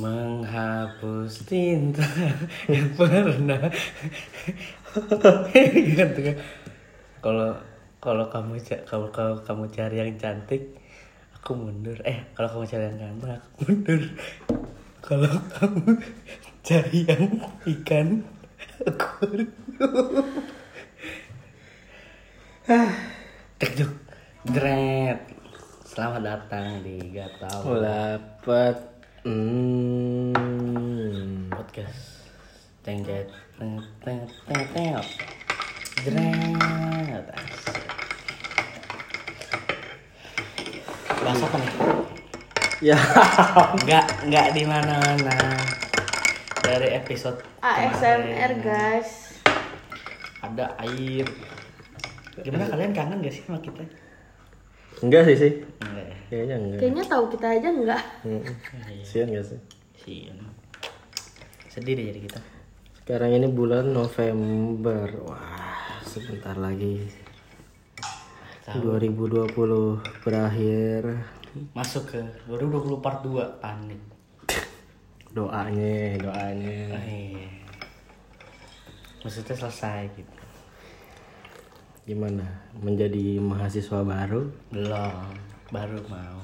menghapus tinta yang pernah. Kan? Kalau kalau kamu kalau kalau kamu cari yang cantik aku mundur. Eh kalau kamu cari yang ganteng aku mundur. Kalau kamu cari yang ikan aku mundur. Dret Selamat datang di Gak Tau Dapat hmm. Podcast Teng Teng teng teng teng. Bahas apa nih? Ya Nggak, nggak di mana-mana Dari episode ASMR kemarin guys Ada air Gimana kalian kangen gak sih sama kita? Enggak sih sih. Enggak ya? Kayaknya enggak. Kayaknya tahu kita aja enggak. Hmm. Sian gak sih? Sian Sedih deh jadi kita. Sekarang ini bulan November. Wah sebentar lagi. 2020 berakhir. Masuk ke 2020 part 2 Panik. Doanya Doanya. Oh, iya. Maksudnya selesai gitu Gimana? Menjadi mahasiswa baru? Belum. Baru mau.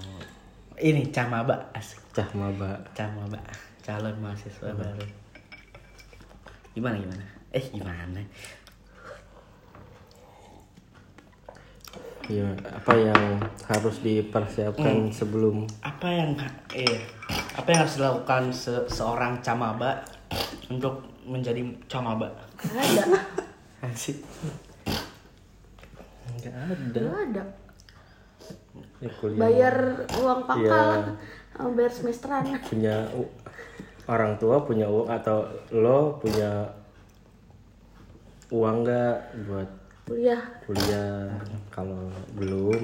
Ini camaba Asik. Cah maba. Camaba Calon mahasiswa baru. Gimana gimana? Eh gimana? Ya, apa yang harus dipersiapkan sebelum? Apa yang eh Apa yang harus dilakukan se- seorang camaba Untuk menjadi camaba ada. Asik Enggak ada. Nggak ada. Ya, kuliah. Bayar uang pangkalan Iya. sama bayar semesteran. Punya orang tua punya uang atau lo punya uang nggak buat kuliah. kuliah? Kalau belum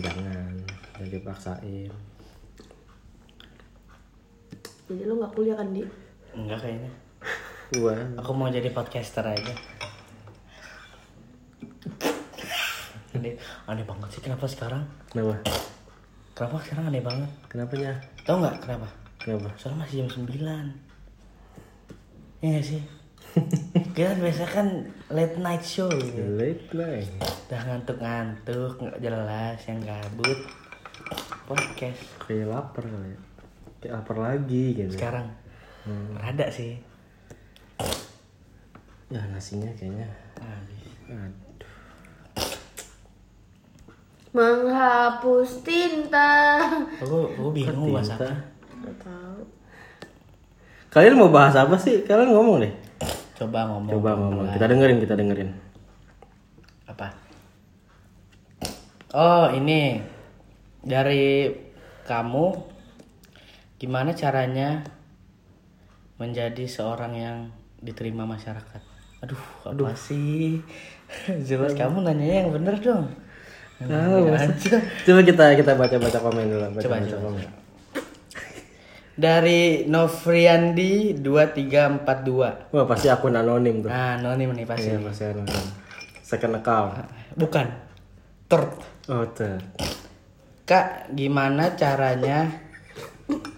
jangan. Jangan dipaksain. Jadi lu nggak kuliah kan di? Enggak kayaknya. Uang Aku mau jadi podcaster aja. Aneh, aneh banget sih kenapa sekarang? kenapa? Kenapa sekarang aneh banget? kenapanya? Tahu nggak kenapa? kenapa? Soalnya masih jam 9 Iya sih? Kita biasa kan late night show gitu. late night. Udah ngantuk-ngantuk, nggak jelas, yang gabut. Podcast. Kayak lapar kali ya. Kayak lapar lagi gitu. Sekarang. Rada sih. Ya nasinya kayaknya. Habis. Aduh menghapus tinta. Aku, aku bingung bahasa apa. Tahu. Kalian mau bahas apa sih? Kalian ngomong deh. Coba ngomong. Coba ngomong. Kita dengerin kita dengerin. Apa? Oh ini. Dari kamu gimana caranya menjadi seorang yang diterima masyarakat? Aduh apa sih? Jelas kamu nanya yang bener dong Ah, aja. coba kita kita baca baca komen dulu baca Coba, baca coba, komen. Dari Novriandi 2342 wah pasti akun anonim tuh. Nah anonim nih pasti. Iya pasti anonim. Second account. Bukan. Third. Oh tuh Kak, gimana caranya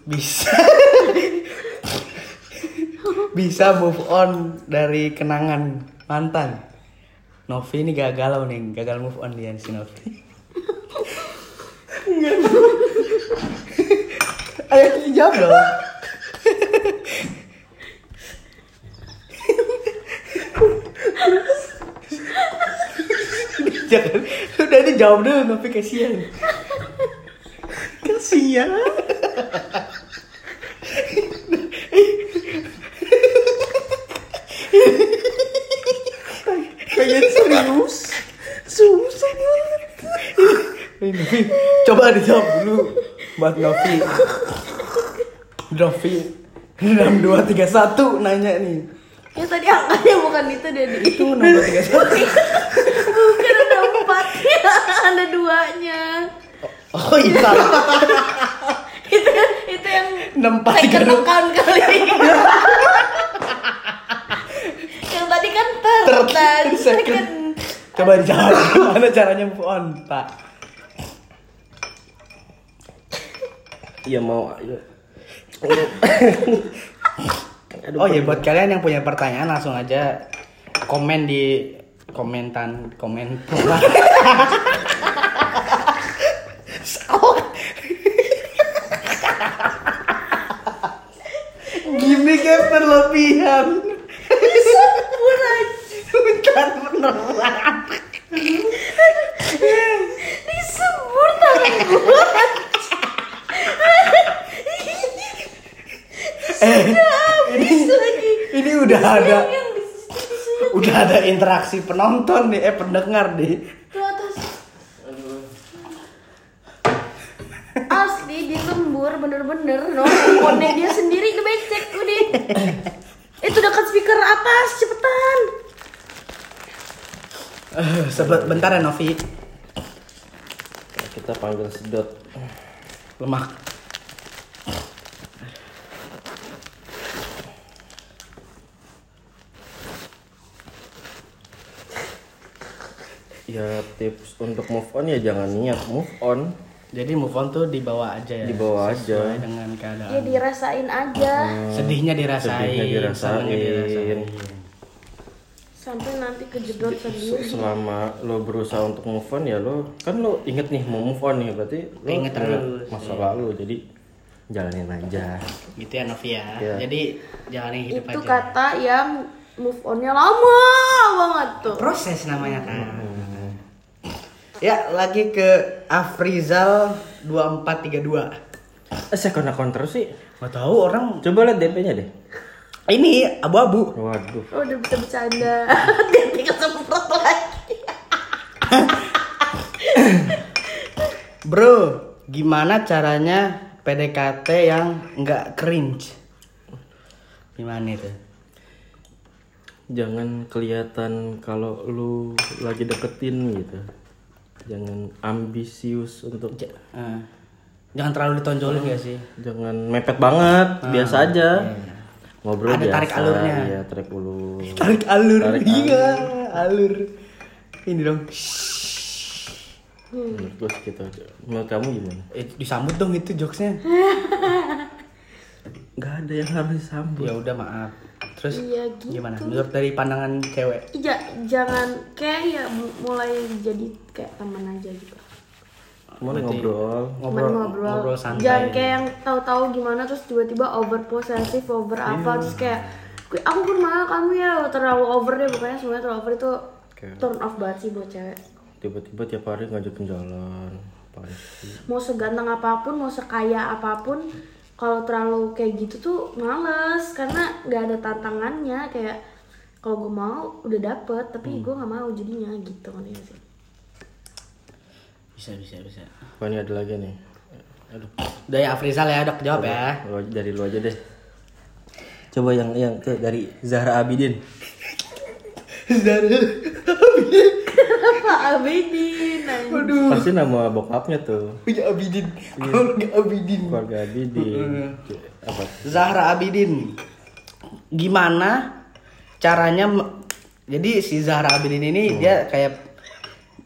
bisa bisa move on dari kenangan mantan? Novi ini gagal nih, gagal move on dia si Novi. Ayo jawab dong. Jangan, udah jawab dulu Novi kasihan. kasihan Pengen serius. Susah banget. Ini coba dijawab dulu buat Novi. Novi 6231 nanya nih. ya tadi angkanya bukan itu deh di Itu 6231. bukan ada empat ya ada duanya Oh iya itu itu yang 6432. second account kali 30 second. Coba dijawab gimana caranya move on, Pak? Iya mau. Iya. Aduh, oh iya buat kalian yang punya pertanyaan langsung aja komen di komentan komen. Gimmicknya berlebihan Bukan beneran. Disebur tangan gua. ini ini udah ada Yang udah ada interaksi penonton nih eh pendengar nih. Asli di lembur bener-bener no handphonenya dia sendiri kebecek udah. Itu dekat speaker atas cepetan. Sebet bentar ya Novi Kita panggil sedot. lemak Ya tips untuk move on ya jangan niat move on. jadi move on tuh dibawa aja ya Dibawa Sesuai aja. dengan keadaan Ya dirasain aja sedihnya dirasain Sedihnya dirasain. dirasain sampai nanti kejedot sendiri. Selama lo berusaha untuk move on ya lo kan lo inget nih mau move on nih berarti lo Inget terus, masa lalu jadi jalanin aja. gitu ya Novi ya Iya. jadi jalanin hidup Itu aja kata yang move onnya lama banget tuh. proses namanya kan ya lagi ke Afrizal 2432 Eh second account terus sih. Gak tahu orang Coba lihat DP-nya deh. Ini abu-abu Waduh. Oh, udah bisa bercanda. Dia tinggal semprot lagi. Bro, gimana caranya PDKT yang nggak cringe? Gimana itu? Jangan kelihatan kalau lu lagi deketin gitu. Jangan ambisius untuk J- eh, jangan terlalu ditonjolin ya sih. jangan mepet banget, biasa aja. Ngobrol Ada biasa. tarik alurnya. Iya, tarik ulur. Tarik alur, Tarik iya, alur. Ini dong. Menurut gue gitu aja. Menurut kamu gimana? Eh, disambut dong itu jokesnya. Gak ada yang harus disambut. Ya udah maaf. Terus Iya, gitu. gimana? Menurut dari pandangan cewek? Ja, jangan kayak ya mulai jadi kayak teman aja gitu. Cuman ngobrol. Cuman Ngobrol, ngobrol. ngobrol santai. Jangan kayak yang tahu-tahu gimana terus tiba-tiba over posesif, over apa terus kayak "Gue- aku pun mau kamu ya terlalu over deh pokoknya semuanya terlalu over itu Kayak- turn off banget sih buat cewek. Tiba-tiba tiap hari ngajakin jalan. Mau seganteng apa pun, mau sekaya apa pun, kalau terlalu kayak gitu tuh males karena nggak ada tantangannya kayak kalau gue mau udah dapet tapi gue nggak mau jadinya gitu kan ya sih. Bisa, bisa, bisa. Wah ini ada lagi nih. Aduh. Dari Afrizal ya, dok jawab ya. Lu dari lu aja deh. Coba yang yang tuh dari Zahra Abidin. Apa Abidin? anjing. Pasti nama bokapnya tuh. Punya Abidin, keluarga Abidin. Keluarga Abidin. Apa? Zahra Abidin. Gimana caranya jadi si Zahra Abidin ini dia kayak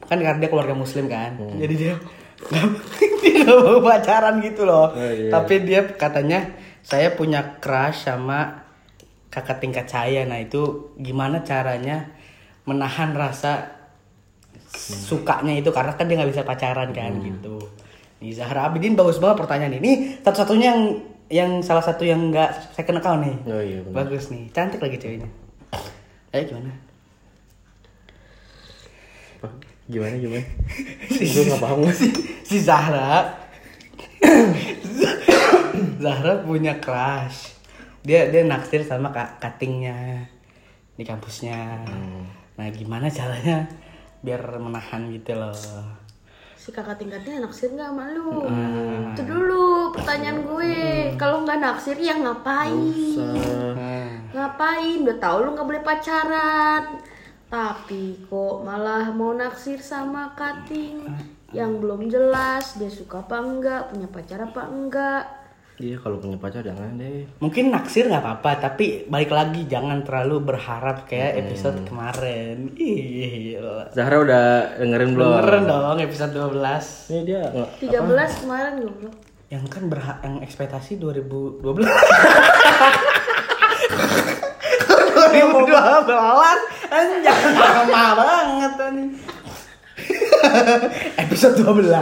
kan karena dia keluarga muslim kan. Jadi dia dia gak mau pacaran gitu loh. Oh, iya. Tapi dia katanya saya punya crush sama kakak tingkat saya. Nah, itu gimana caranya menahan rasa sukanya itu karena kan dia nggak bisa pacaran kan gitu. Nih Zahra Abidin bagus banget pertanyaan ini. Satu-satunya yang yang salah satu yang nggak second account nih. Oh iya benar. Bagus nih, cantik lagi ceweknya. Ayo gimana? Apa? Gimana gimana? Gue nggak paham sih. Si Zahra Zahra punya crush. Dia dia naksir sama kak katingnya di kampusnya. Nah, gimana caranya biar menahan gitu loh. Si kakak tingkatnya naksir nggak sama lu? Itu dulu pertanyaan gue. Kalau nggak naksir ya ngapain? Nah, Ngapain? Udah tahu lu nggak boleh pacaran. Tapi kok malah mau naksir sama kating yang belum jelas dia suka apa enggak, punya pacar apa enggak. Iya kalau punya pacar jangan deh. mungkin naksir nggak apa-apa, tapi balik lagi jangan terlalu berharap kayak episode kemarin. Ih, Zahra udah dengerin belum? Beneran dong episode 12 Ini dia nggak 13 kemarin goblok. yang kan berhak yang ekspektasi 2012 2012 anjay lama banget nih episode 12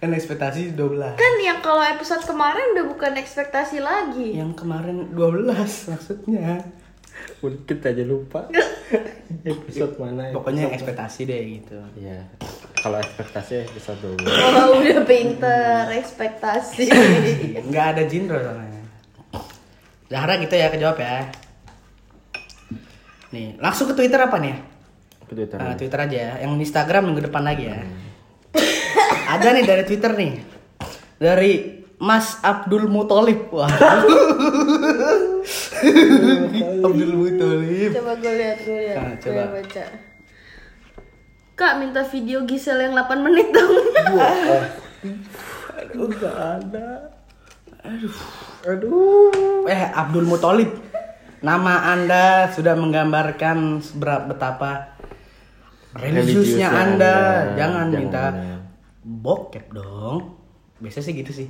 kan ekspektasi 12 Kan yang kalau episode kemarin udah bukan ekspektasi lagi. yang kemarin 12 maksudnya Mungkin aja lupa episode mana. pokoknya episode ekspektasi deh gitu. Iya. Kalau ekspektasi episode dulu. Oh udah pinter ekspektasi. nggak ada Jindro soalnya Zahra gitu ya kejawab ya nih langsung ke Twitter apa nih ya Ke Twitter. Nah, Twitter aja ya. Yang Instagram minggu depan lagi ya. Ada nih dari Twitter nih. Dari Mas Abdul Mutolib. Wah. Abdul Mutolib. coba gue lihat, gue lihat. Nah, Gue coba. baca. Kak minta video Gisel yang 8 menit dong. Aduh, gak ada. Aduh. Aduh. Eh, Abdul Mutolib. Nama Anda sudah menggambarkan seberapa betapa religiusnya Religiusnya Anda. Jangan, Jangan, minta ya. bokep dong. Biasanya sih gitu sih.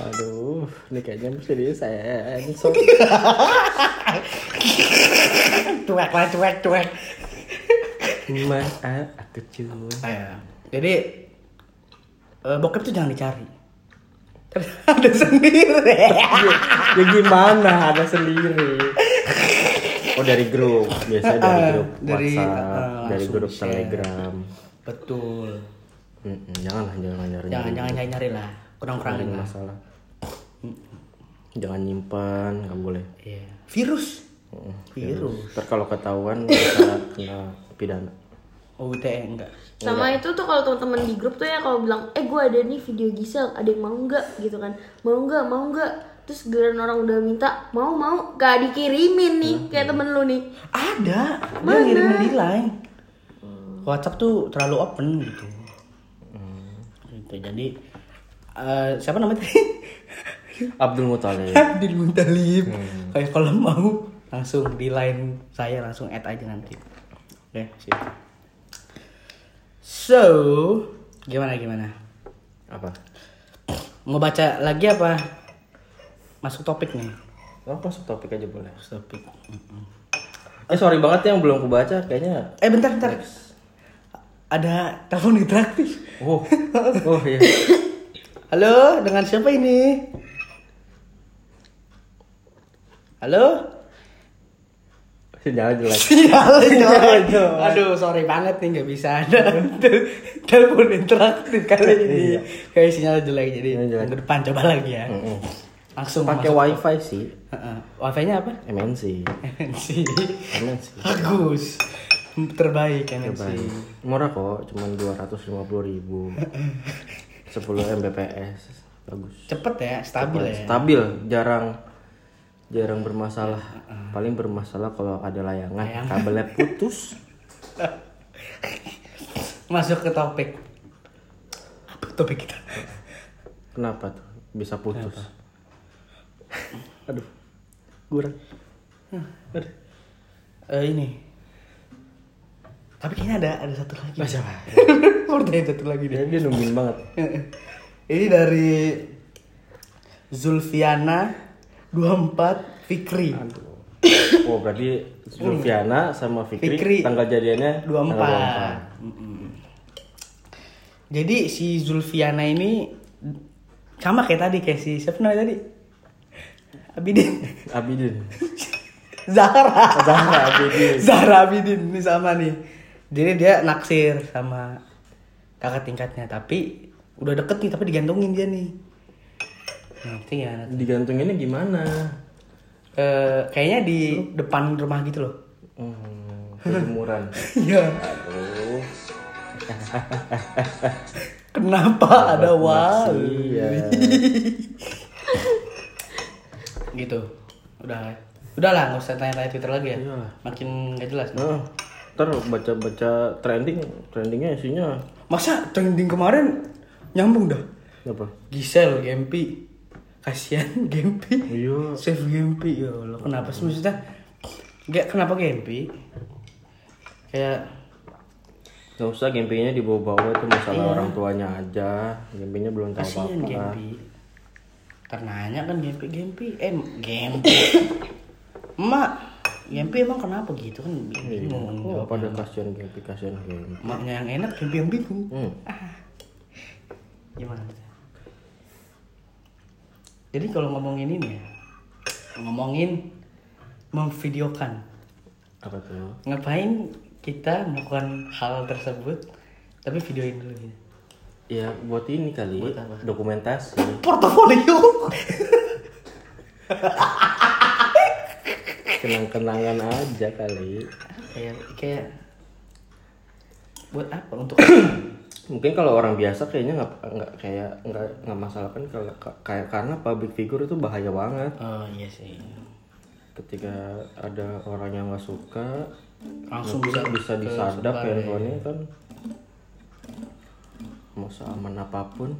Aduh, ini kayaknya mesti di sensor. cuek lah, cuek, cuek. Mas, ah, aku cuy. Iya. Jadi eh, bokep tuh jangan dicari. Ada sendiri. Ya gimana? Ada sendiri. Oh dari grup, biasanya dari Ah, grup dari, WhatsApp, ah, dari grup share. Telegram. Betul. Janganlah, jangan nyari. Jangan jangan nyari nyari lah. Kurang kurangin lah. masalah. Jangan nyimpan, nggak boleh. Iya. Virus. Mm-mm, Virus. Ntar kalau ketahuan bisa kena pidana. Oh, UTE enggak. Sama itu tuh kalau teman-teman di grup tuh ya kalau bilang, "Eh, gue ada nih video Gisel, ada yang mau nggak?" gitu kan. Mau nggak? Mau nggak? Terus giliran orang udah minta, "Mau, mau." Gak dikirimin nih kayak temen lu nih. Ada. Dia Mana? ngirimin di line. WhatsApp tuh terlalu open gitu. Gitu. Jadi eh, siapa namanya tadi? Abdul Muthalib. Abdul Muntalib. Kayak kalau mau langsung di line saya langsung add aja nanti. Oke, sip. So, gimana gimana? Apa? Mau baca lagi apa? Masuk topik nih. Oh, masuk topik aja boleh. Masuk topik. Eh sorry banget yang belum kebaca kayaknya. Eh bentar bentar. Ada telepon interaktif. Oh, oh iya. Halo, dengan siapa ini? Halo? Sinyal jelek. Sinyal, Sinyal sinyal. jelek. Aduh, sorry banget nih nggak bisa ada telepon interaktif kali ini. Kayak sinyal jelek jadi Sinyal jelek. minggu depan coba lagi ya. Mm-mm. Langsung Pakai wifi sih. Heeh. Wifi-nya apa? MNC. MNC. MNC. Bagus. Terbaik MNC. Terbaik. Murah kok, cuma 250 ribu. 10 Mbps. Bagus. Cepet ya, stabil ya. Stabil, jarang jarang bermasalah. Paling bermasalah kalau ada layangan, Layangan. kabelnya putus. Masuk ke topik. Apa topik kita? Kenapa tuh bisa putus? Aduh, kurang. Aduh. Eh, ini. Tapi kayaknya ada ada satu lagi. Oh, siapa? Pertanyaan satu lagi deh. Dia, dia nungguin banget. ini dari Zulfiana 24 Fikri. Oh berarti Zulfiana sama Fikri, Fikri. tanggal jadiannya 24. tanggal Mm-mm. Jadi si Zulfiana ini sama kayak tadi kayak si siapa namanya tadi? Abidin. 24. Abidin. Zahra. Zahra Abidin. Zahra Abidin ini sama nih. Jadi dia naksir sama kakak tingkatnya tapi udah deket nih tapi digantungin dia nih. Nanti ya. Digantunginnya gimana? Eh, kayaknya di depan rumah gitu loh. Hmm, kejemuran. Iya. Aduh. Kenapa ada wali? maksiat. gitu. Udah. Udahlah, nggak usah tanya-tanya Twitter lagi ya. Iyalah. Makin nggak jelas. Nah, ntar baca-baca trending, trendingnya isinya Masa trending kemarin nyambung dah? apa? Gisel, Gempi. Kasihan Gempi. Iya. Save Gempi ya Allah. Kenapa sih maksudnya? Gak kenapa Gempi? Kayak Gak usah Gempi-nya dibawa-bawa itu masalah orang tuanya aja. Gempi-nya belum tahu Kasian apa-apa. Gempi. Karenanya kan Gempi Gempi eh Gempi. Emak, Gempi emang kenapa gitu kan bingung Oh, jawabnya. pada kasihan Gempi, kasihan Gempi. Emaknya yang enak, Gempi yang bingung. Hmm. Gimana? Jadi kalau ngomongin ini ya, ngomongin memvideokan, Apa tuh? ngapain kita melakukan hal tersebut, tapi videoin dulu gitu. Ya buat ini kali. Buat apa? Dokumentasi. Portofolio. Kenang-kenangan aja kali. kayak kayak buat apa untuk Mungkin kalau orang biasa kayaknya nggak nggak kayak nggak nggak masalah kan kalau kayak karena public figure itu bahaya banget. oh iya sih Ketika ada orang yang nggak suka, langsung bisa bisa disadap ya. handphonenya kan. Mau seaman apa pun.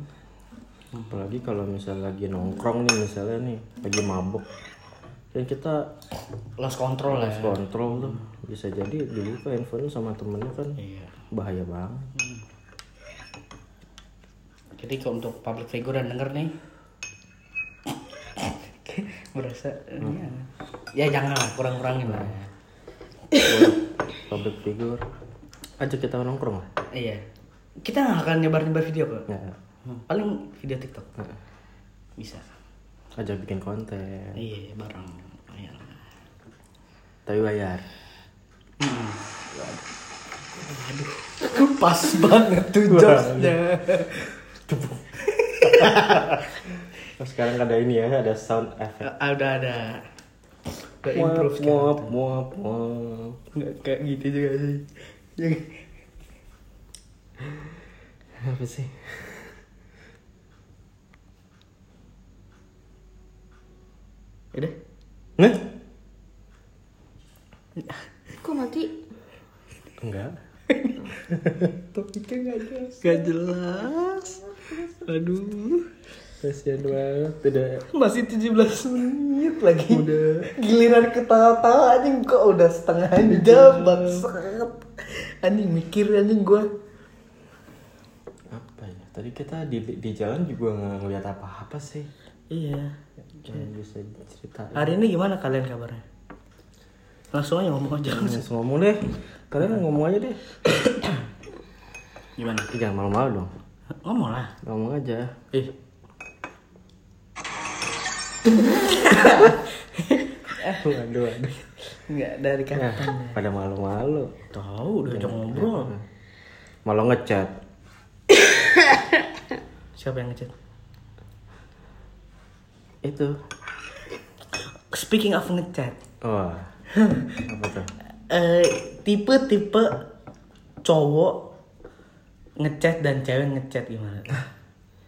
Apalagi kalau misalnya lagi nongkrong nih misalnya nih lagi mabuk. Dan kita lost control lah lost ya. control tuh bisa jadi dibuka handphone sama temennya kan iya bahaya banget. Jadi kalau untuk public figure yang denger nih berasa ya, ya jangan lah kurang-kurangin lah Buat public figure ajak kita nongkrong lah. iya. Kita nggak akan nyebar-nyebar video kok Ya, paling video tiktok. Bisa. Ajak bikin konten. iya bareng. Iya. Tapi bayar. pas banget tuh jokesnya Oh, sekarang ada ini ya, ada sound effect. ada ada udah improve sekarang muap, muap, muap. nggak kayak gitu juga sih Ya. Apa sih? udah Nah? Kok mati? Enggak. topiknya nggak jelas. Nggak jelas. Aduh. Kasihan banget. Udah. Masih 17 menit lagi. Udah. Giliran ketawa-tawa anjing kok udah setengah jam bangsat. Anjing mikir anjing gua. Apa ya? Tadi kita di di jalan juga nggak ngeliat apa-apa sih. iya. Yang bisa cerita. hari ini gimana kalian kabarnya langsung aja ngomong aja Langsung ngomong deh. Kalian ngomong aja deh. gimana Ih, Jangan malu-malu dong. ngomong lah Ngomong aja. eh Waduh, waduh. nggak dari Ya, kapan pada malu-malu. tahu udah jam ngobrol Malah ngechat. siapa yang ngechat Itu. speaking of ngechat Wah. Apa tuh? eh tipe-tipe cowok ngechat dan cewek ngechat gimana?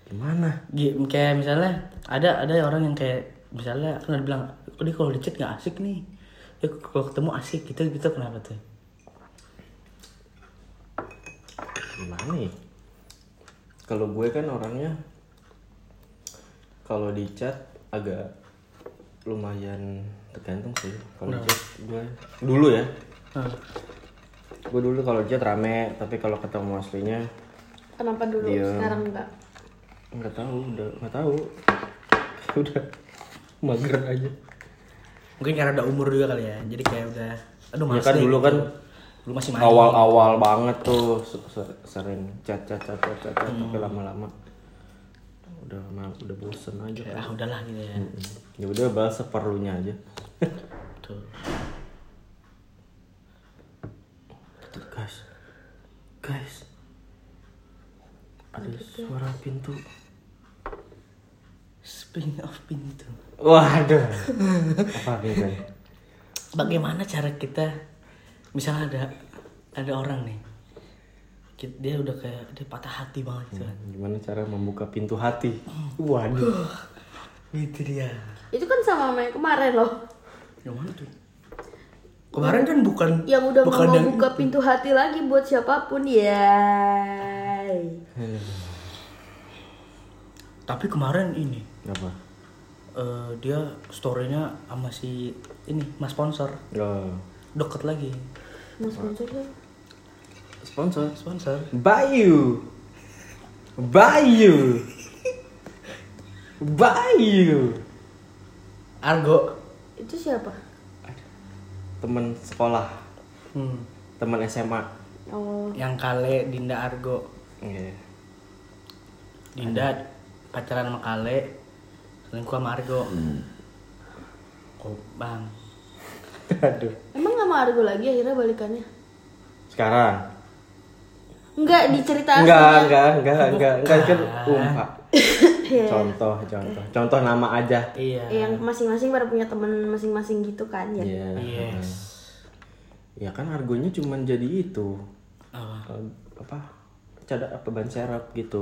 Gimana? Gi- kayak misalnya ada ada orang yang kayak misalnya kan ada bilang, oh dia kalau di chat nggak asik nih, ya kalau ketemu asik gitu gitu kenapa tuh? Gimana nih? Kalau gue kan orangnya kalau di chat agak lumayan tergantung sih. Kalau di chat gue dulu ya. Hmm. Gue dulu kalau chat rame, tapi kalau ketemu aslinya Kenapa dulu? Iya. Sekarang enggak. nggak tahu, udah nggak tahu. udah mager aja. Mungkin karena ada umur juga kali ya, jadi kayak udah, aduh Ya masih kan dulu kan dulu masih main. awal-awal banget tuh se- se- sering chat chat chat chat chat, chat, tapi lama-lama udah ma- udah bosen aja. Kayak, ah udahlah gitu ya. ya udah balas seperlunya aja. Tuh. guys. Guys. Ada suara pintu. Spring of pintu. waduh. Apa gitu Bagaimana cara kita, misalnya ada ada orang nih, dia udah kayak dia patah hati banget gitu kan. gimana cara membuka pintu hati waduh Itu dia. Itu kan sama yang kemarin loh. Yang mana tuh? Kemarin kan bukan Yang udah bukan mau buka pintu hati lagi buat siapa pun ya. Tapi kemarin ini apa eh, dia storynya sama si ini mas sponsor oh deket lagi. Mas sponsor tuh. Sponsor sponsor. Bayu. Bayu. Bayu. Argo. Itu siapa? temen sekolah. Hmm. temen SMA Oh, yang kale Dinda Argo. Iya. Dinda pacaran sama kale selingkuh sama Argo. Oh bang. Aduh. Emang gak mau Argo lagi akhirnya balikannya? sekarang Enggak dicerita enggak aslinya. enggak enggak enggak enggak kan Bukan. umpa Iya. contoh contoh contoh nama aja iya Yang masing-masing pada punya temen masing-masing gitu kan ya. Iya. yes Ya kan argonya cuman jadi itu. apa Eh, apa? Cadak apa ban serap gitu.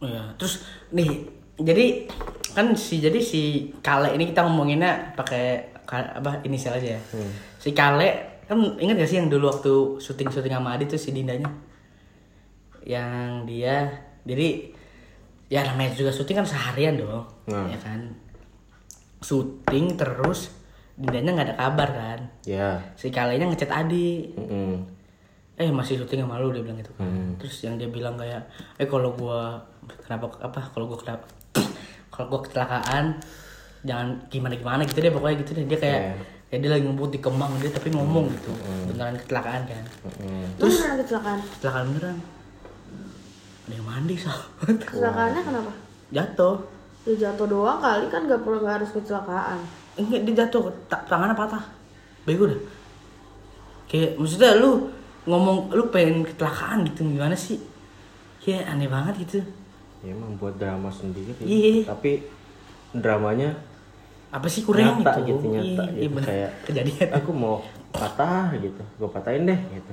ya terus nih jadi kan si jadi si kale ini kita ngomonginnya pakai ka- apa inisial aja ya si kale kan ingat gak sih yang dulu waktu syuting syuting sama Adi tuh si Dindanya yang dia jadi ya namanya juga syuting kan seharian dong Hmm. ya kan syuting terus Dindanya nggak ada kabar kan Ya. si kalenya ngechat Adi Mm-mm. eh masih syuting sama lu dia bilang gitu kan Hmm. terus yang dia bilang kayak eh kalau gua kenapa apa kalau gua kenapa kalau gua kecelakaan jangan gimana gimana gitu deh pokoknya gitu deh dia kayak Iya. kayak dia lagi ngebut di kemang dia tapi ngomong gitu beneran kecelakaan kan Mm-mm. Terus beneran kecelakaan. kecelakaan beneran ada yang mandi so Kecelakaannya kenapa? jatuh Ya jatuh doang kali kan gak perlu gak harus kecelakaan. enggak dia jatuh ta- tangannya patah bego dah kayak maksudnya lu ngomong lu pengen kecelakaan gitu gimana sih ya aneh banget gitu Ya emang buat drama sendiri. Iya. Tapi dramanya apa sih kurang nyata gitu, gitu, nyata Iya, gitu bener. kayak kejadian aku mau patah gitu. Gue patahin deh gitu.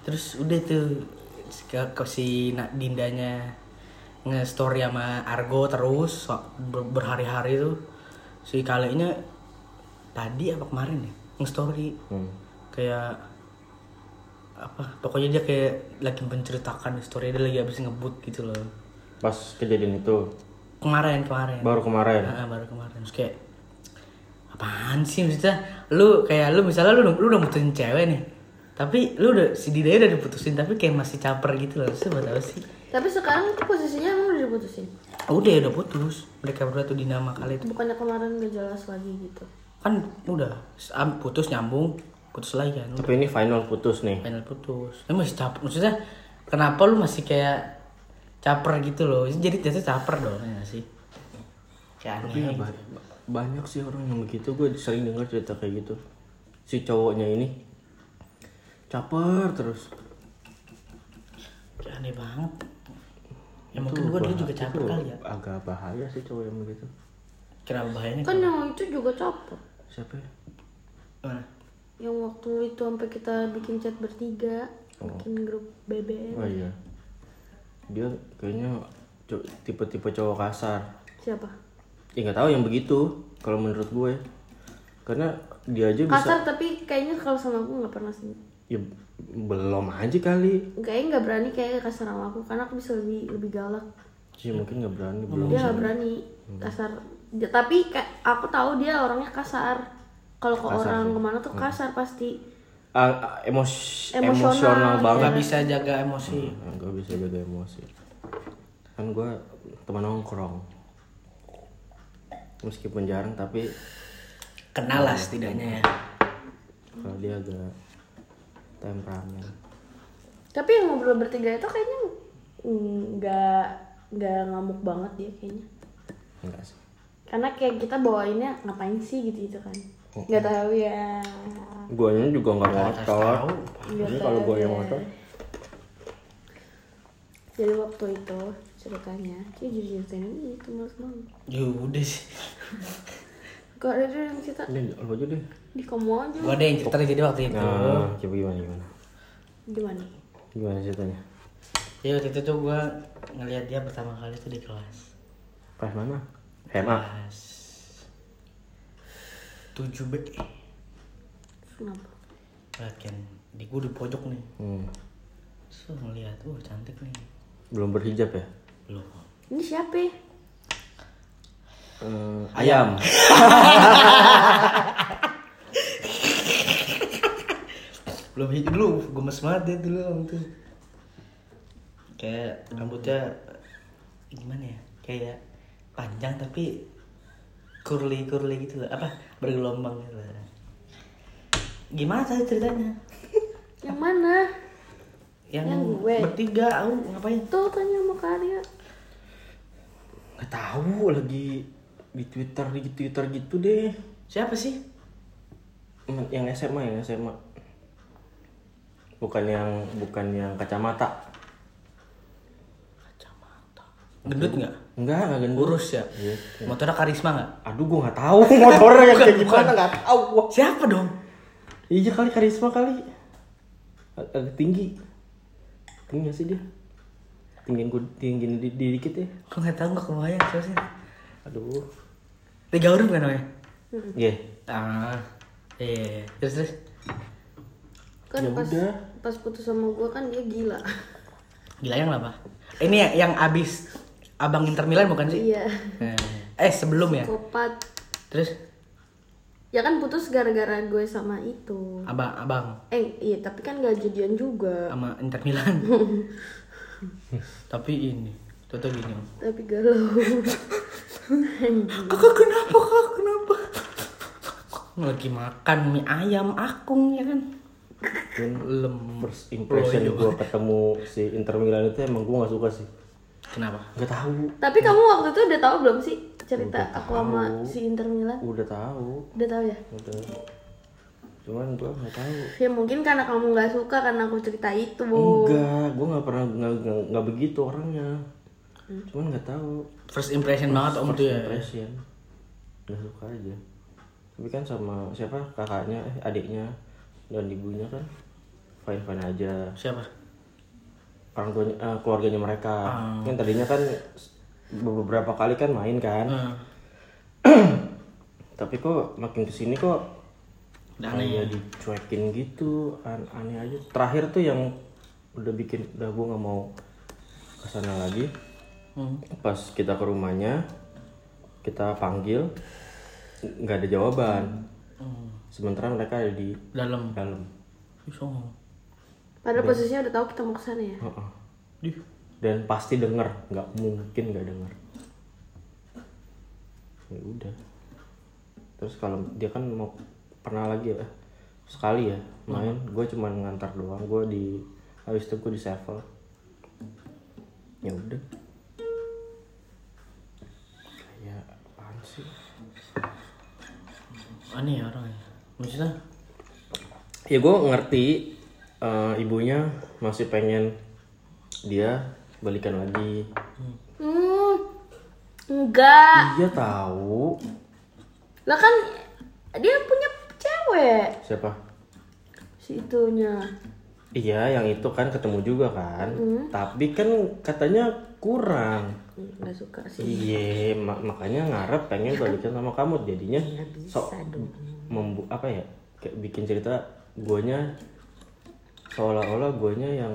terus udah tuh ke, ke si Dindanya nge-story sama Argo terus so- ber- berhari-hari tuh. Si kalenya tadi apa kemarin ya? Nge-story. Hmm. kayak apa pokoknya dia kayak lagi menceritakan story dia lagi habis ngebut gitu loh. Pas kejadian itu? Kemarin kemarin. Baru kemarin. Ah, baru kemarin. Terus kayak apaan sih maksudnya? Lu kayak lu misalnya lu lu udah mutusin cewek nih tapi lu udah si Didaya udah diputusin tapi kayak masih caper gitu loh terus buat apa sih Tapi sekarang tuh posisinya emang udah diputusin. Oh, udah udah putus mereka berdua tuh dinama kali itu Bukannya kemarin gak jelas lagi gitu. kan udah putus nyambung putus lagi kan Tapi ini final putus nih. final putus ini masih caper maksudnya kenapa lu masih kayak caper gitu loh jadi jatuh caper dong ya sih kayak Tapi ya banyak sih orang yang begitu. Gue sering dengar cerita kayak gitu. Si cowoknya ini caper terus. aneh banget ya mungkin gua dia juga caper itu kali ya Agak bahaya sih cowok yang begitu. kenapa bahayanya Kan yang itu juga capek. Siapa ya? Mana? Yang waktu itu sampai kita bikin chat bertiga, bikin grup BBM. Oh iya. Dia kayaknya tipe-tipe cowok kasar. Siapa? Ya nggak tahu yang begitu kalau menurut gue. Karena dia aja bisa Kasar tapi kayaknya kalau sama aku nggak pernah sih. Ya belum aja kali. Kayaknya nggak berani kayak kasar sama aku karena aku bisa lebih lebih galak. Sih mungkin nggak berani belum. Dia nggak berani kasar. Ya, tapi kayak aku tahu dia orangnya kasar. Kalau ke orang ke mana tuh kasar pasti. Ah, ah, emos Emosional, emosional iya. banget. nggak bisa jaga emosi Gak bisa jaga emosi. Kan gue teman nongkrong. Meskipun jarang tapi kenal lah setidaknya ya kalau dia agak temperamen. Tapi yang ngobrol bertiga itu kayaknya nggak nggak ngamuk banget dia kayaknya. Enggak sih. Karena kayak kita bawainnya ngapain sih gitu gitu kan. Nggak tahu ya. Guanya juga nggak ngotot. Nggak Ini kalau gue yang ya. ngotot, Jadi waktu itu ceritanya, dia jadi ceritain gitu mas banget. ya udah sih Gak ada deh yang cerita ini lo aja deh. di kamu aja. gua ada yang cerita jadi waktu itu Nah, coba gimana gimana? Gimana? Gimana ceritanya? ya waktu itu tuh gua ngeliat dia pertama kali tuh di kelas Pas mana? SMA. kelas 7 B Kenapa? Latihan di gua di pojok nih Hmm. so ngeliat wah cantik nih Belum berhijab ya? belum Ini siapa? Eh, ayam. belum hijau dulu gemes banget dia dulu om tuh kayak rambutnya gimana ya kayak panjang tapi curly curly gitu loh apa bergelombang gitu loh gimana tadi ceritanya Yang mana? yang, Yang gue. bertiga aku ngapain Tuh tanya sama Karya. nggak tahu lagi di twitter di twitter gitu deh. Siapa sih? Yang SMA yang SMA bukan yang bukan yang kacamata. Kacamata. Gendut nggak? Enggak enggak gendut. Urus ya? Iya. motornya karisma nggak? Aduh gua nggak tahu motornya yang kayak gimana nggak tahu gua. Siapa dong? Iya kali karisma kali. Ag- agak tinggi. Tinggi nggak sih dia? Tinggiin gua tinggiin di, di dikit ya. Kok nggak tahu nggak kebayang siapa sih aduh. Tiga huruf kan namanya iya. Ah iya terus terus? Kan Ya pas udah. pas putus sama gue kan dia gila. gila yang apa? Ini ya, yang abis abang Inter Milan bukan sih? Iya. eh sebelum ya? Kopat. terus? Ya kan putus gara-gara gue sama itu. abang abang? Eh iya tapi kan gak jadian juga. sama Inter Milan? Tapi ini Toto gini. Tapi galau. Kakak kenapa kakak kenapa lagi makan mie ayam akung ya kan Mungkin lem first impression Loyo. gua ketemu si Inter Milan itu emang gua nggak suka sih kenapa nggak tahu Tapi kamu waktu itu udah tahu belum sih cerita Udah aku sama tahu. si Inter Milan? udah tahu Udah tahu ya? udah cuman gua nggak tahu Ya mungkin karena kamu nggak suka karena aku cerita itu. enggak gua nggak pernah nggak nggak- nggak begitu orangnya cuman nggak tahu. First impression banget om tuh ya. impression. Nggak suka aja. Tapi kan sama siapa? Kakaknya eh adiknya dan ibunya kan fine fine aja. Siapa? Orang tuanya eh, keluarganya mereka. Kan tadinya kan beberapa kali kan main kan. Hmm. tapi kok makin ke sini kok Udah aneh kayak dicuekin gitu an- aneh aja. Terakhir tuh yang udah bikin udah gue nggak mau ke sana lagi Hmm. pas kita ke rumahnya kita panggil nggak ada jawaban Hmm. sementara mereka ada di dalam dalam. Padahal posisinya udah tahu kita mau ke sana ya. Heeh. Dih. dan pasti denger nggak mungkin nggak denger ya udah terus kalau dia kan mau pernah lagi ya sekali ya main gue cuma ngantar doang gue di habis itu gue di sevel ya udah sih aneh ya orangnya maksudnya ya gue ngerti eh, ibunya masih pengen dia balikan lagi Hmm. Enggak. iya tahu Lah kan dia punya cewek siapa si itunya. Iya, yang itu kan ketemu juga kan. Tapi kan katanya kurang. Enggak suka sih. Iya, ma- makanya ngarep pengen balikan sama kamu. Jadinya sok membu apa ya? Kayak bikin cerita guanya seolah-olah guanya yang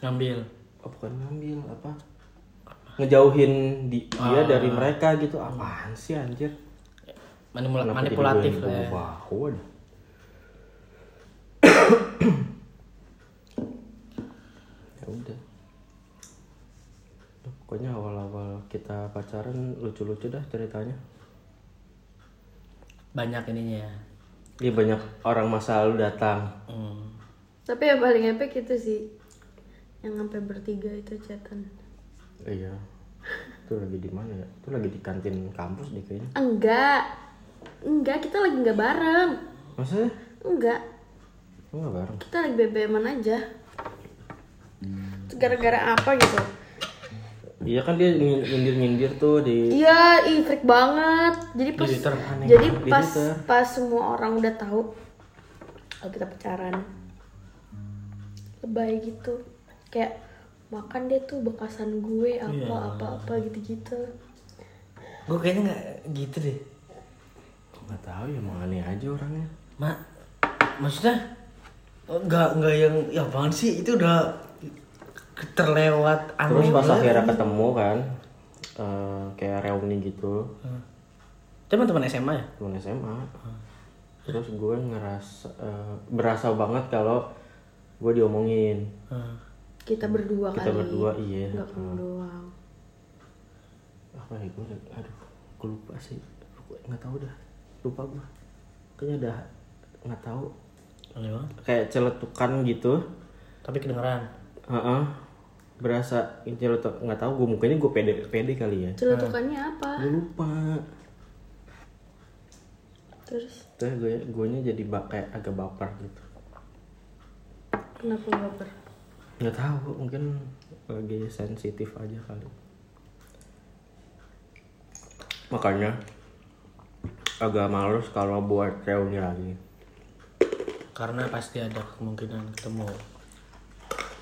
ngambil oh, bukan ngambil apa? Ngejauhin di- dia dari mereka gitu. Apaan sih anjir? Manipula- Kenapa manipulatif lah ya. ya udah Ya, pokoknya awal-awal kita pacaran lucu-lucu dah ceritanya banyak ininya ya Iya banyak orang masa lalu datang hmm. Tapi yang paling epic itu sih yang sampai bertiga itu chatan. iya itu lagi di mana ya itu lagi di kantin kampus deh kayaknya Enggak. Enggak, kita lagi nggak bareng. maksudnya Enggak, lu nggak bareng kita lagi BBM aja. Gara-gara apa gitu? Iya kan dia nyindir nyindir tuh di Iya, ih freak banget. Jadi pas Twitter, jadi banget di pas pas semua orang udah tahu kalau kita pacaran. Lebay gitu. Kayak makan dia tuh bekasan gue apa apa apa gitu-gitu. gue kayaknya nggak gitu deh nggak tahu ya emang aneh aja orangnya mak maksudnya nggak nggak yang ya apaan sih itu udah terlewat Terus aneh pas banget. akhirnya ketemu kan, eh, kayak reuni gitu, teman-teman SMA ya? Teman SMA. Terus gue ngerasa, eh, berasa banget kalau gue diomongin. Hmm. kita berdua kita kali. berdua iya. Nggak kamu doang. Apa ya gue aduh gue lupa sih. Gua nggak tahu dah. Lupa gue kayaknya udah nggak tahu. Aneh banget. kayak celetukan gitu. Tapi kedengeran. Heeh. Berasa ini celetuk nggak tahu gue mukanya gue pede pede kali ya. Celutukannya apa? Gue lupa. Terus? Terus gue gue jadi bak kayak agak baper gitu. Kenapa baper? Nggak tahu mungkin lagi sensitif aja kali. Makanya agak males kalau buat reuni lagi. Karena pasti ada kemungkinan ketemu.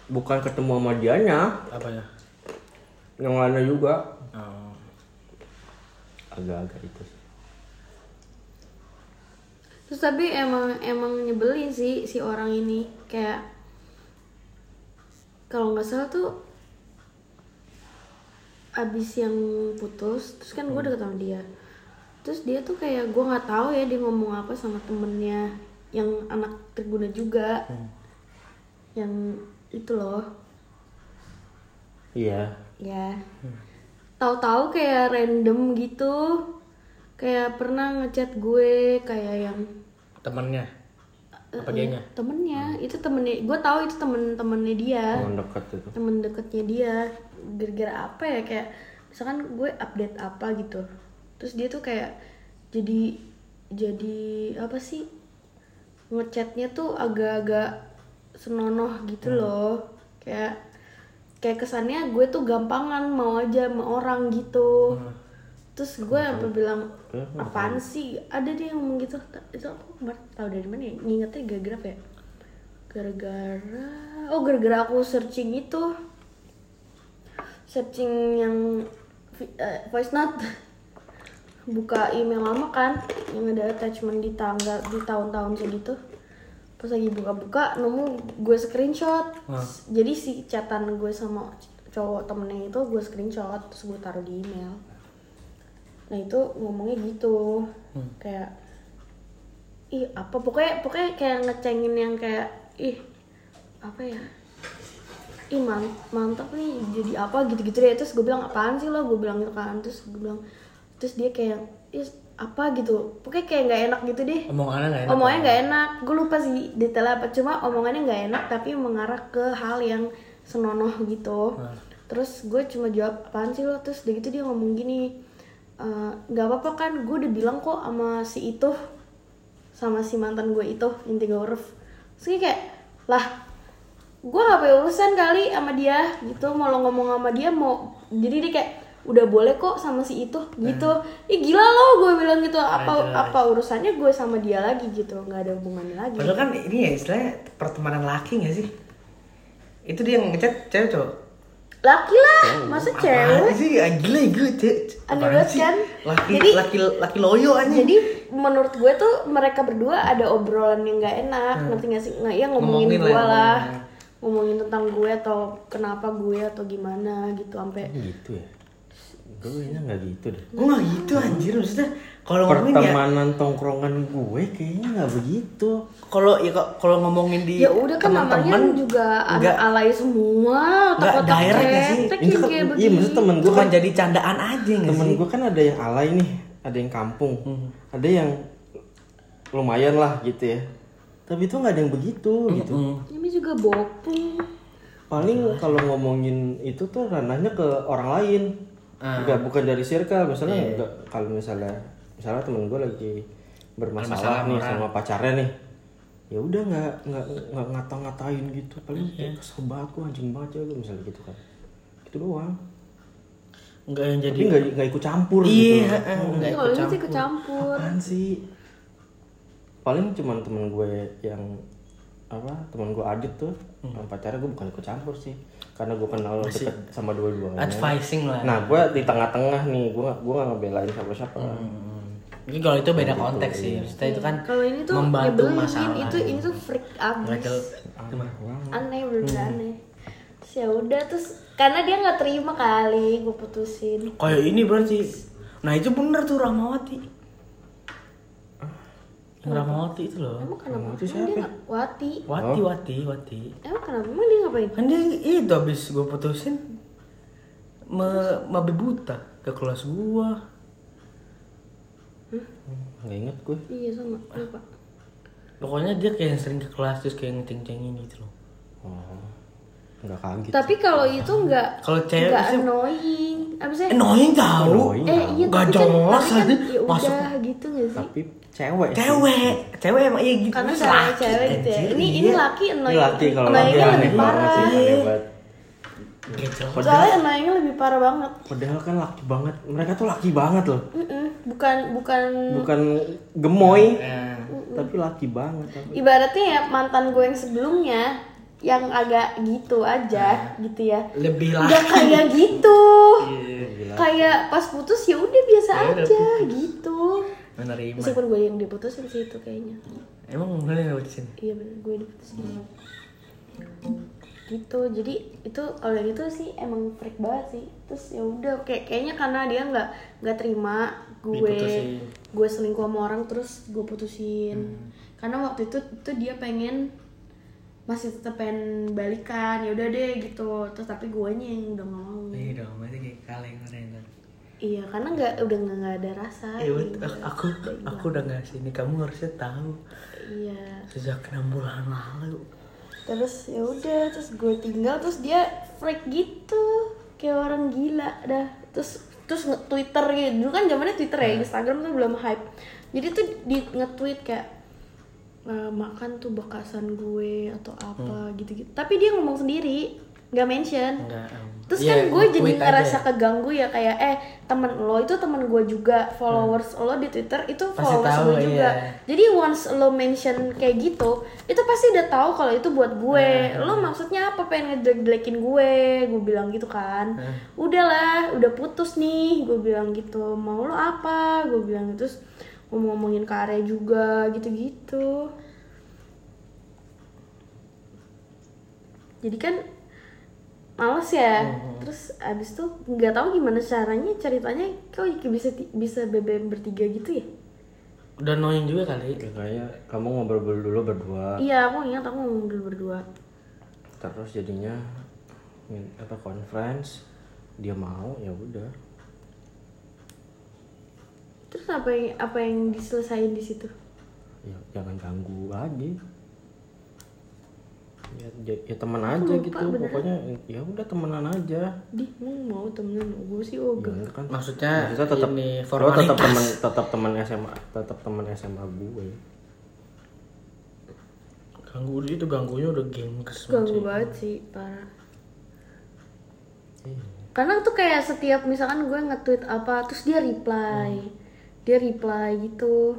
Bukan ketemu sama dianya. Apa ya? yang lainnya juga. Oh. agak-agak itu sih. terus tapi emang emang nyebelin sih si orang ini. Kayak kalau nggak salah tuh abis yang putus terus kan gue deket sama dia. Terus dia tuh kayak gue nggak tahu ya dia ngomong apa sama temennya yang anak terguna juga. Yang itu loh. Iya. Ya. Tahu-tahu kayak random gitu. Kayak pernah ngechat gue kayak yang Temennya. Eh, Apa dianya? temennya. Itu temennya. Gue tahu itu temen-temennya dia. Teman dekat itu. Temen deketnya dia. Gara-gara apa ya? Kayak misalkan gue update apa gitu. Terus dia tuh kayak jadi jadi apa sih? Ngechatnya tuh agak-agak senonoh gitu loh. Kayak kayak kesannya gue tuh gampangan mau aja sama orang gitu. Terus gue sampai bilang apaan sih? Ada dia yang ngomong gitu. Itu aku kemarin tahu dari mana ya. Ngingetnya gara-gara apa ya? Gara-gara oh gara-gara aku searching itu. Searching yang eh, voice note. Buka email lama kan yang ada attachment di tanggal di tahun-tahun segitu pas lagi buka-buka nemu gue screenshot. Jadi si chatan gue sama cowok temennya itu gue screenshot terus gue taruh di email. Nah itu ngomongnya gitu. Kayak ih apa? Pokoknya pokoknya kayak ngecengin yang kayak ih apa ya? Ih man- mantap nih jadi apa? Gitu-gitu deh. Terus gue bilang apaan sih lo? Gue bilang gitu kan. Terus gue bilang terus dia kayak ih apa gitu. Pokoknya kayak nggak enak gitu deh. Omongannya nggak enak. omongannya nggak enak. Gue lupa sih detailnya apa. Cuma omongannya nggak enak tapi mengarah ke hal yang senonoh gitu. Terus gue cuma jawab apaan sih lo? Terus udah gitu dia ngomong gini "Eh, nggak apa-apa kan gue udah bilang kok sama si itu sama si mantan gue itu yang tiga huruf. Terus dia kayak lah gue gak punya urusan kali sama dia gitu. Mau lo ngomong sama dia mau jadi dia kayak udah boleh kok sama si itu gitu ih gila lo gue bilang gitu apa apa urusannya gue sama dia lagi gitu nggak ada hubungannya lagi Padahal kan ini ya istilahnya pertemanan laki gak sih? Itu dia yang ngechat cewek cowok. laki lah masa Apaan cewek sih? Gila gue cewek. Aneh banget kan? Laki Jadi- laki laki loyo aja. jadi menurut gue tuh mereka berdua ada obrolan yang nggak enak ngerti gak sih nggak ya ngomongin, Ngomongin lah, gue lah ngomongin. ngomongin tentang gue atau kenapa gue atau gimana gitu sampai gitu ya gue kayaknya nggak gitu deh? Gue gak gitu anjir? Maksudnya. Kalau ngomongin ya pertemanan tongkrongan gue kayaknya nggak begitu. Kalau ya kok- kalau ngomongin di ya udah kan namanya teman-teman juga nggak alay semua nggak direct nggak sih? Ini kan- iya, begini maksudnya temen gue kan jadi candaan aja nggak temen gue kan ada yang alay nih ada yang kampung. Ada yang lumayan lah gitu ya. Tapi itu nggak ada yang begitu gitu. ini juga bopung paling kalau ngomongin itu tuh ranahnya ke orang lain nggak bukan dari circle misalnya nggak kalau misalnya misalnya temen gue lagi bermasalah nih sama pacarnya nih ya udah nggak nggak nggak ngata-ngatain gitu paling kayak kesel banget gue anjing banget ya gue misalnya gitu kan. Gitu doang. Enggak yang jadi tapi nggak nggak ikut campur Iya, gitu eh, nggak kalau ikut ini sih campur. apaan sih? Paling cuman temen gue yang apa temen gue Adit tuh sama pacarnya gue bukan ikut campur sih karena gue kenal deket sama dua-duanya advising lah. nah gue di tengah-tengah nih gue gak gue gak ngebelain siapa-siapa Mungkin kalau itu beda konteks sih. Maksudnya itu kan kalau ini tuh membantu nyebelin masalah. itu ini tuh freak abis aneh bener aneh Terus ya udah terus karena dia nggak terima kali gue putusin Kayak ini berarti. Nah itu bener tuh Rahmawati. Rahmawati itu loh. Emang kenapa? Dia siapa? nggak- Wati. Wati, Wati, Wati. Emang kenapa? Emang dia ngapain? Kan dia itu habis gue putusin me mabe buta ke kelas gua. nggak inget gue Iya sama. Lupa. Pokoknya dia kayak yang sering ke kelas terus kayak ngeceng-cengin gitu loh. oh nggak kaget Tapi kalau itu nggak Kalau cewek nggak sih- annoying. Apa sih? Annoying tahu. Annoying. Eh iya Nggak tapi kan, jelas kan aja. ya Masuk. udah gitu nggak sih? tapi cewek sih. Cewek, cewek emang iya gitu. Karena Terus cewek laki, cewek gitu ya. Ini iya. ini laki Ini annoying. laki kalau laki lebih banget parah. sih aneh banget Nggak jelas. Soalnya annoyingnya lebih parah banget. padahal kan laki banget mereka tuh laki banget loh Mm-mm. Bukan bukan bukan gemoy Eh, tapi laki banget tapi ibaratnya ya mantan gue yang sebelumnya yang agak gitu aja gitu ya. lebih laki. kayak gitu. Iya. Kayak pas putus ya udah biasa Ya udah aja gitu. Menerima. Meskipun gue yang diputusin sih itu kayaknya. Emang bener yang putusin? Iya bener gue diputusin. Gitu. Jadi itu kalau yang itu sih emang freak banget sih. Terus ya udah kayak kayaknya karena dia nggak nggak terima gue Diputusin. gue selingkuh sama orang terus gue putusin. Karena waktu itu itu dia pengen masih tetap pengen balikan ya udah deh gitu terus tapi gue yang udah mau Iya dong, berarti kayak kaleng keren. Iya karena nggak udah nggak ada rasa Eh, gitu. aku aku udah nggak sini. Kamu harusnya tahu. Iya. Sejak enam bulan lalu. terus ya udah terus gue tinggal terus dia freak gitu. Kayak orang gila dah. Terus terus nge twitter gitu. Dulu kan zamannya twitter ya instagram tuh belum hype. Jadi tuh di nge-tweet kayak "Eh, makan tuh bekasan gue atau apa gitu-gitu. Tapi dia ngomong sendiri nggak mention. Enggak. terus Iya, kan gue jadi nge-tweet aja. ngerasa keganggu ya kayak eh temen lo itu temen gue juga followers lo di twitter itu Pasti followers tahu, gue juga. iya. jadi once lo mention kayak gitu itu pasti udah tahu kalau itu buat gue. Lo maksudnya apa? Pengen ngejelek-jelekin gue? Gue bilang gitu kan. Udahlah udah putus nih. Gue bilang gitu mau lo apa? Gue bilang gitu. Terus ngomong-ngomongin karya juga gitu-gitu. Jadi kan males ya. Terus abis itu nggak tahu gimana caranya ceritanya kok bisa bisa BBM bertiga gitu ya? Udah annoying juga kali. Ya, kayaknya kamu ngobrol dulu berdua. Iya aku ingat aku dulu berdua. Terus jadinya apa conference. Dia mau ya udah. Terus apa yang apa yang diselesain di situ? Ya jangan ganggu aja ya, ya, ya teman aja lupa gitu beneran. pokoknya ya udah temenan aja. Di mau mau temenan gue sih ya, ogah enggak kan. Maksudnya, Maksudnya tetap ini lo formalitas. tetap teman tetap teman SMA tetap teman SMA gue. Ganggu itu ganggunya udah game kes ganggu banget sih parah. Karena tuh kayak setiap misalkan gue nge-tweet apa terus dia reply. Dia reply gitu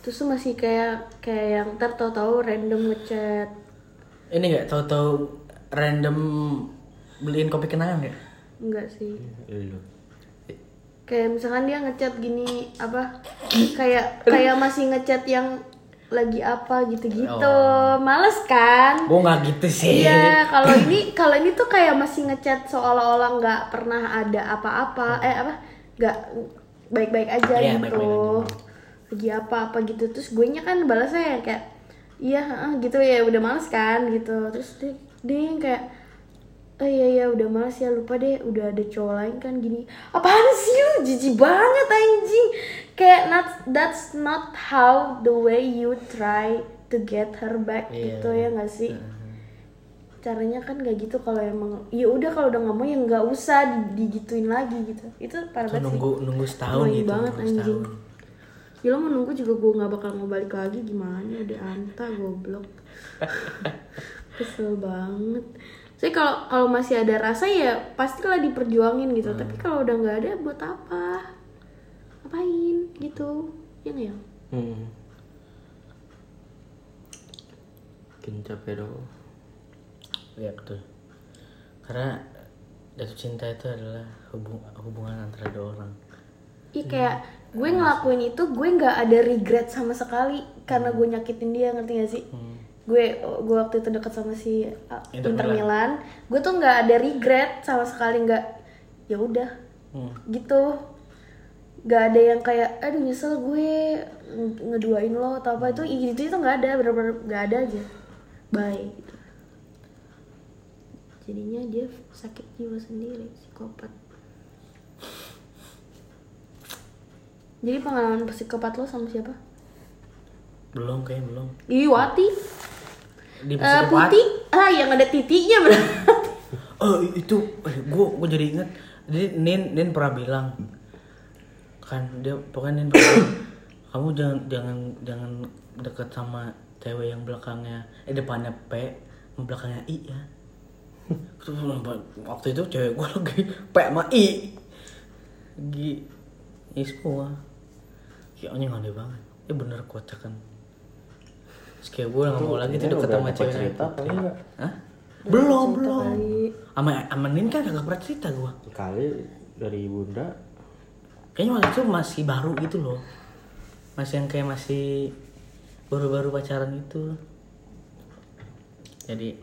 terus tuh masih kayak kayak yang ntar tahu-tahu random ngechat Ini nggak tahu-tahu random beliin kopi kenangan ya? enggak sih Lu. kayak misalkan dia ngechat gini apa kayak kayak masih ngechat yang lagi apa gitu-gitu males kan Gue nggak gitu sih. Iya, kalau ini kalau ini tuh kayak masih ngechat seolah-olah nggak pernah ada apa-apa, eh apa? nggak baik-baik aja Iya, gitu. baik-baik Lagi apa-apa gitu. Terus gue nya kan balasnya ya kayak iya heeh, gitu ya udah males kan gitu. Terus dia, kayak Oh iya iya udah males ya lupa deh udah ada cowok lain kan gini apaan sih lu jijik banget anjing kayak not that's not how the way you try to get her back Iya. gitu ya nggak sih caranya kan nggak gitu kalau emang ya udah kalau udah nggak mau ya nggak usah di- digituin lagi gitu itu parah banget sih nunggu nunggu setahun gitu. banget nunggu anjing setahun. Ya lo mau nunggu juga gue nggak bakal mau balik lagi. Gimana? Udah anta goblok. Kesel banget. Saya kalau kalau masih ada rasa ya pasti lah diperjuangin gitu. Tapi kalau udah nggak ada buat apa? Ngapain? Gitu. Ya nggak ya? Hmm. capek dong. Iya betul. Karena jatuh cinta itu adalah hubung, hubungan antara dua orang. Iya kayak gue ngelakuin itu gue nggak ada regret sama sekali karena gue nyakitin dia ngerti gak sih? Gue gue waktu itu deket sama si uh, Inter Inter Milan, gue tuh nggak ada regret sama sekali nggak ya udah. Hmm. gitu. Gak ada yang kayak aduh nyesel gue nge- ngeduain lo atau apa. Itu itu itu nggak ada bener-bener nggak ada aja. Bye. Gitu. jadinya dia sakit jiwa sendiri psikopat jadi pengalaman psikopat lo sama siapa? Belum kayak belum. Ih, Wati. Di Eh, psikopat? Putih. Ah yang ada titiknya berarti oh itu eh, gue gue jadi inget jadi Nin Nin pernah bilang kan dia pokoknya Nin pernah bilang, kamu jangan jangan jangan deket sama cewek yang belakangnya eh depannya P belakangnya I ya. Waktu itu cewek gue lagi P sama I. Ini semua ya anjing aneh banget ya bener kocak kan Terus kayak gue gak mau lagi tuh deket sama dapet cewek cerita apa enggak? Hah? Belum, belum. Sama sama Nin kan agak pernah cerita gua. Kali dari bunda Kayaknya waktu itu masih baru gitu loh. Masih yang kayak masih baru-baru pacaran itu. Jadi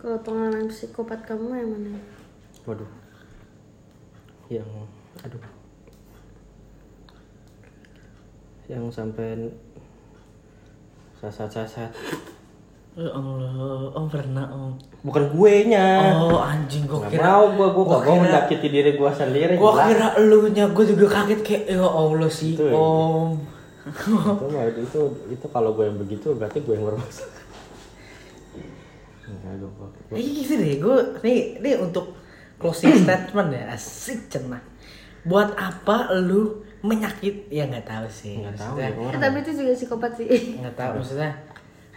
kalau pengalaman psikopat kamu yang mana Waduh. Yang aduh. Yang sampai sasat-sasat. ya Allah, om pernah om. Bukan gue nya. Oh anjing Gak kira. mau gue, gue gak mau menyakiti diri gue sendiri. Gila. kira lu nya, gua juga kaget kayak ya Allah sih Itu ya. om. itu, mah- itu, itu kalau gue yang begitu berarti gue yang bermasalah. Enggak, gue, gue, gue. Eh gitu deh, gue nih, nih untuk closing statement ya, asik cenah. Buat apa lu menyakit? Ya nggak tahu sih. Nggak tahu ya Eh, orang. tapi itu juga psikopat sih nggak tahu maksudnya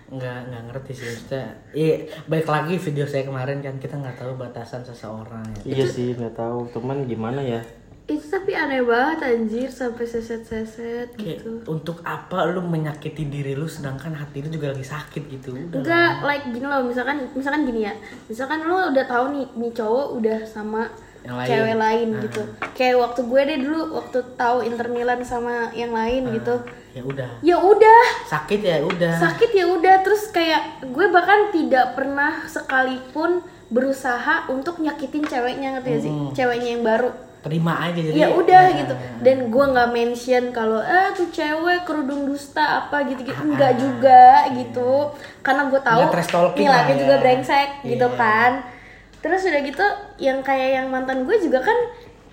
nggak nggak ngerti sih maksudnya iya baik lagi video saya kemarin kan kita nggak tahu batasan seseorang ya Iya sih nggak tahu, cuman gimana ya? itu tapi aneh banget anjir sampai seset-seset gitu untuk apa lu menyakiti diri lu sedangkan hati lu juga lagi sakit gitu udah enggak like gini loh misalkan misalkan gini ya misalkan lu udah tahu nih nih cowok udah sama Yang lain. cewek lain Ah. gitu. Kayak waktu gue deh dulu waktu tahu Inter Milan sama yang lain gitu. ya udah. Ya udah. Sakit ya udah. Sakit ya udah. Terus kayak gue bahkan tidak pernah sekalipun berusaha untuk nyakitin ceweknya ngerti gak sih? Ceweknya yang baru. Terima aja jadi ya udah ya, gitu. dan gue nggak mention kalau ah tuh cewek kerudung dusta apa gitu gitu. Enggak juga gitu. Karena gue tahu nilainya ya. juga brengsek gitu Iya. kan terus udah gitu yang kayak yang mantan gue juga kan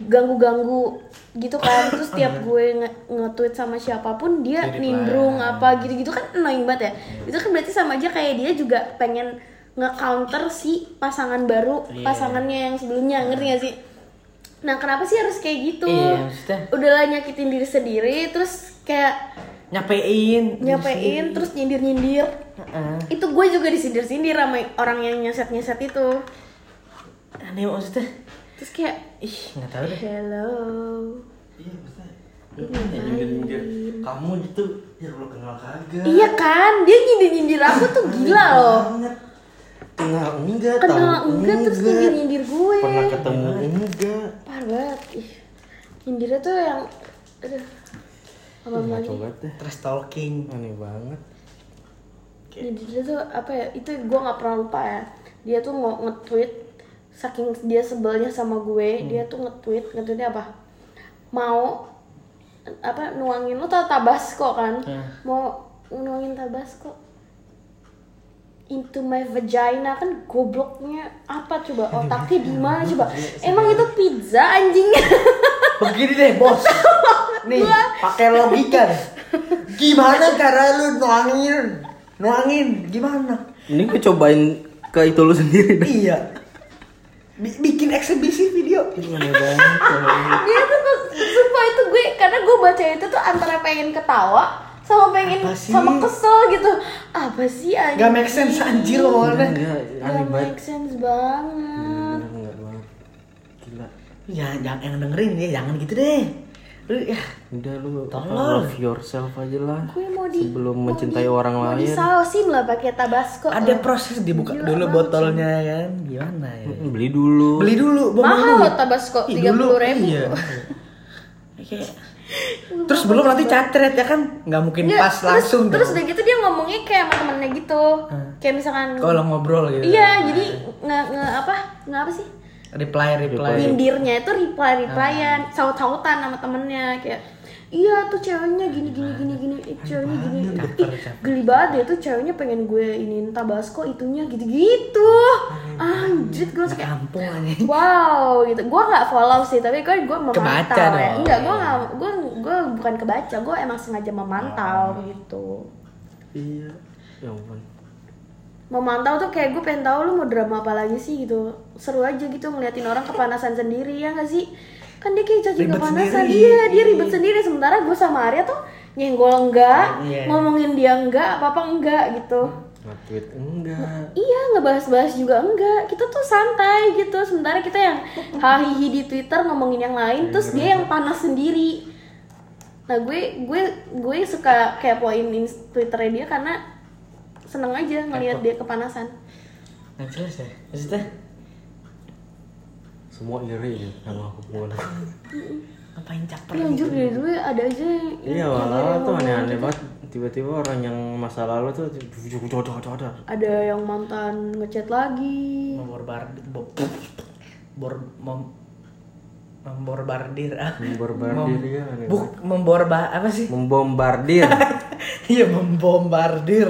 ganggu-ganggu gitu kan. Terus tiap gue nge- nge-tweet sama siapa pun dia Jadi nimbrung plan. apa gitu-gitu kan annoying banget ya. Itu kan berarti sama aja kayak dia juga pengen nge-counter si pasangan baru Iya. pasangannya yang sebelumnya ngerti gak sih? Nah kenapa sih harus kayak gitu? Iya, maksudnya? Udahlah nyakitin diri sendiri terus kayak nyapein nyapein terus nyindir-nyindir. Heeh. itu gue juga disindir-sindir sama orang yang nyeset-nyeset itu aneh maksudnya? Terus kayak ih nggak tahu deh. Hello. Iya maksudnya. nyindir-nyindir. Kamu gitu ya lo kenal kagak? Iya kan? Dia nyindir-nyindir aku tuh gila loh. banget. Kenal enggak kenal tahu enggak terus nyindir-nyindir gue. Pernah ketemu enggak? Parah banget. Ih nyindirnya tuh yang aduh. Apa banget deh. Trash talking. Aneh banget. Nyindirnya tuh apa ya itu gue nggak pernah lupa ya. Dia tuh mau nge-tweet saking dia sebelnya sama gue dia tuh nge-tweet nge-tweetnya apa? Mau apa nuangin lu tau tabasco kan? Hmm. mau nuangin tabasco? Into my vagina kan gobloknya apa coba? Otaknya di mana coba? Emang itu pizza anjingnya begini deh bos. Nih pakai logika deh. Gimana cara lu nuangin? Nuangin gimana? Ini gue cobain ke itu lu sendiri deh. Iya bikin eksibisi video. Aneh banget kalau ini. dia tuh sumpah itu gue karena gue baca itu tuh antara pengen ketawa sama pengen sama kesel gitu. Apa sih anjing? Gak make sense anjir enggak Gak banget make sense banget. banget. Gila. Jangan jangan yang dengerin ya jangan gitu deh lu ya udah lu Tolol. love yourself aja lah gue mau di sebelum mau mencintai di- orang mau lain. disausin lah pakai tabasco. Ada Eh, proses dibuka Gila dulu botolnya kan? Gimana ya? Beli dulu. Beli dulu mahal dulu. loh tabasco tiga dulu, puluh ribu. iya. Kayak- terus belum nanti cacret ya kan? Nggak mungkin Nggak, pas terus, langsung terus udah gitu dia ngomongnya kayak sama temennya gitu. Hmm. kayak misalkan kalau ngobrol gitu. Iya jadi nge, nge apa? Nge apa sih reply reply. Nyindirnya itu reply replyan saut sautan sama temennya kayak iya tuh ceweknya gini gini gini gini eh, ceweknya gini. Geli banget ya tuh ceweknya pengen gue ini tabasco itunya gitu gitu anjir gue langsung kayak wow gitu. Gue nggak follow sih tapi kan gue memantau Kebaca ya. enggak gue nggak gue gue bukan kebaca gue emang sengaja memantau gitu. Iya. Ya ampun memantau tuh kayak gue pengen tahu lu mau drama apa lagi sih gitu. Seru aja gitu ngeliatin orang kepanasan sendiri ya gak sih? Kan dia kayak cacing kepanasan. sendiri. iya dia ribet sendiri. Sementara gue sama Arya tuh nyenggol enggak Iya. ngomongin dia enggak apa apa enggak gitu. Nge-tweet enggak. Iya ngebahas-bahas juga enggak. Kita tuh santai gitu. Sementara kita yang hahihi di Twitter ngomongin yang lain terus dia yang panas sendiri. Nah gue gue gue suka kayak poin Twitternya dia karena seneng aja ngelihat dia kepanasan. Nggak jelas ya? Maksudnya? Semua iri ya sama hubungan aku ngapain caper Tapi anjir dari dulu ya ada aja iya ada tuh yang aneh-aneh ngomong banget. Tiba-tiba orang yang masa lalu tuh ada yang mantan ngechat lagi. Memborbardir bo, bor mem, memborbardir ah. Memborbardir, Mem- ya, aneh buk memborba apa sih? Membombardir. Iya membombardir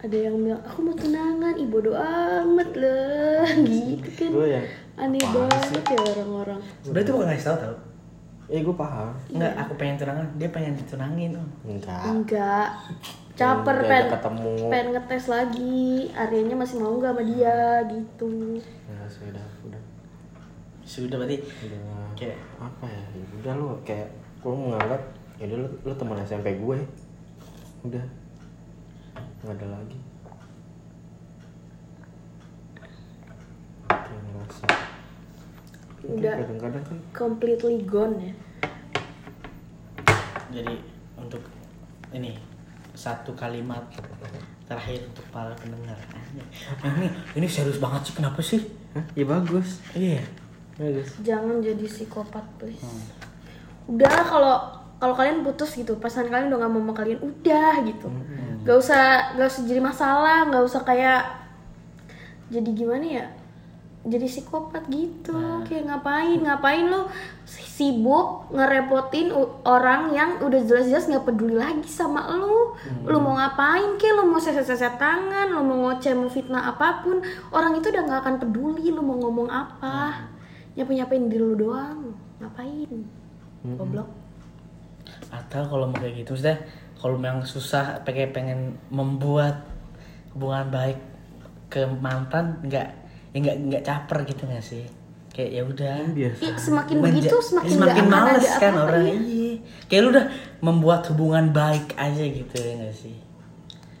ada yang bilang aku mau tunangan ih bodo amat lah. Gitu kan. Gue ya aneh banget ya orang-orang. Sebenarnya itu bukan ngasih tahu tau. Eh gue paham. Enggak, aku pengen tunangan, dia pengen ditunangin. Oh. enggak. Enggak. Caper Diajak pengen ketemu. pengen ngetes lagi. Aryanya masih mau nggak sama dia gitu. Ya sudah udah Sudah berarti udah Kayak- apa ya? Udah lu kayak lu menganggap ya udah lu, lu teman SMP gue. Udah nggak ada lagi kayak ngerasa Udah. kadang-kadang kan completely gone ya jadi untuk ini satu kalimat terakhir untuk para pendengar. Ini ini serius banget sih kenapa sih? Hah? ya bagus Iya. bagus jangan jadi psikopat please udah kalau kalau kalian putus gitu pasangan kalian udah gak mau sama kalian udah gitu gak usah gak usah jadi masalah gak usah kayak jadi gimana ya? Jadi psikopat gitu. Kayak ngapain ngapain lo sibuk ngerepotin orang yang udah jelas-jelas nggak peduli lagi sama lo lo mau ngapain kayak lo mau seset-seset tangan lo mau ngoceh mau fitnah apa pun orang itu udah nggak akan peduli lo mau ngomong apa. Nyapain nyapain diri lo doang. Ngapain? Goblok. Atau kalau mau kayak gitu, maksudnya kalau memang susah pengen pengen membuat hubungan baik ke mantan, nggak ya nggak nggak caper gitu nggak sih? Kayak ya udah. biasa Ih, semakin Menja- begitu semakin, semakin nggak akan males ada kan orang iya. iya. Kayak lu udah membuat hubungan baik aja gitu ya nggak sih?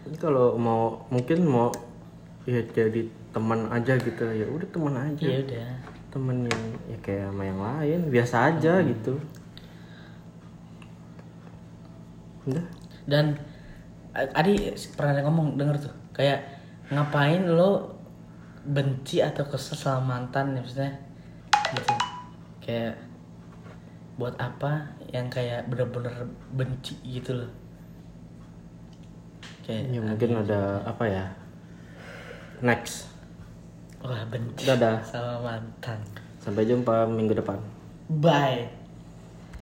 Tapi kalau mau mungkin mau ya jadi teman aja gitu ya udah teman aja Ya udah. temen yang ya kayak sama yang lain biasa aja gitu udah Dan a- Adi pernah ada ngomong denger tuh. Kayak ngapain lo benci atau kesel sama mantan ya maksudnya? Gitu. Kayak buat apa yang kayak bener-bener benci gitu loh. Kayak ya mungkin ada apa ya? Next. Wah benci Dadah. sama mantan. Sampai jumpa minggu depan. Bye